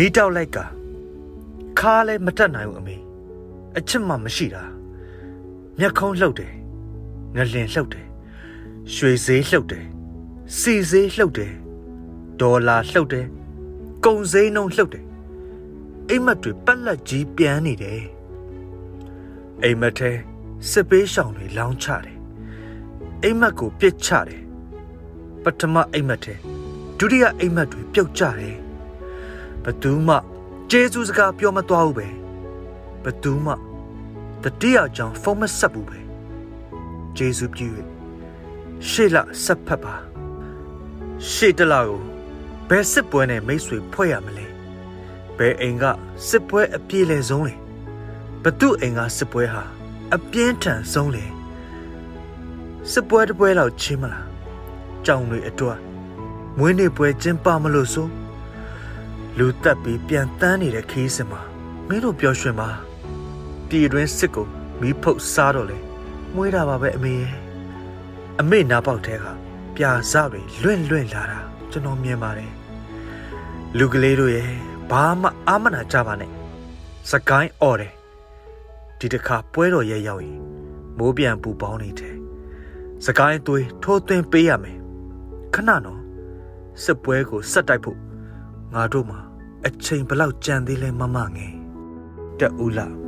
မီးတောက်လိုက်ကခါလဲမတက်နိုင်ဘူးအမေအချစ်မှမရှိတာမျက်ခုံးလှုပ်တယ်ငလင်လှုပ်တယ်ရွှေဈေးလှုပ်တယ်စီဈေးလှုပ်တယ်ဒေါ်လာလှုပ်တယ်ကုန်ဈေးနှုန်းလှုပ်တယ်အိမ်မက်တွေပက်လက်ကြီးပြန်နေတယ်အိမ်မက်ထဲစစ်ပေးရှောင်တွေလောင်းချတယ်အိမ်မက်ကိုပြစ်ချတယ်ပထမအိမ်မက်ထဲဒုတိယအိမ်မက်တွေပြုတ်ကျတယ်ဘ သူမှကျေးဇူးစကားပြောမသွားဘူးပဲဘသူမှတတိယကြောင့်ဖုန်းမဆက်ဘူးပဲကျေးဇူးပြု၍ရှေ့လဆက်ဖက်ပါရှေ့တလာကိုဘယ်စစ်ပွဲနဲ့မိတ်ဆွေဖွဲ့ရမလဲဘယ်အိမ်ကစစ်ပွဲအပြေလည်ဆုံးလဲဘသူအိမ်ကစစ်ပွဲဟာအပြင်းထန်ဆုံးလဲစစ်ပွဲတစ်ပွဲလောက်ချင်းမလားကြောင်တွေအတွက်မွေးနေ့ပွဲကျင်းပမလို့ဆို လူတက်ပြီးပြန်တန်းနေတဲ့ခီးစင်မှာမင်းတို့ပျော်ရွှင်ပါပြည်တွင်းစစ်ကိုမီးဖုတ်စားတော့လေမွေးတာပါပဲအမေရဲ့အမေနာပေါက်ထဲကပြာစတွေလွင့်လွင့်လာတာကျွန်တော်မြင်ပါတယ်လူကလေးတို့ရဲ့ဘာမှအာမနာကြပါနဲ့စကိုင်းអော်တယ်ဒီတစ်ခါပွဲတော်ရဲ့ရောက်ရင်မိုးပြန်ပူပေါင်းနေတယ်စကိုင်းသွေးထိုးသွင်းပေးရမယ်ခဏနော်စစ်ပွဲကိုဆက်တိုက်ဖို့ငါတို့မှာ အချိန်ဘလောက်ကြံသေးလဲမမငယ်တက်ဦးလား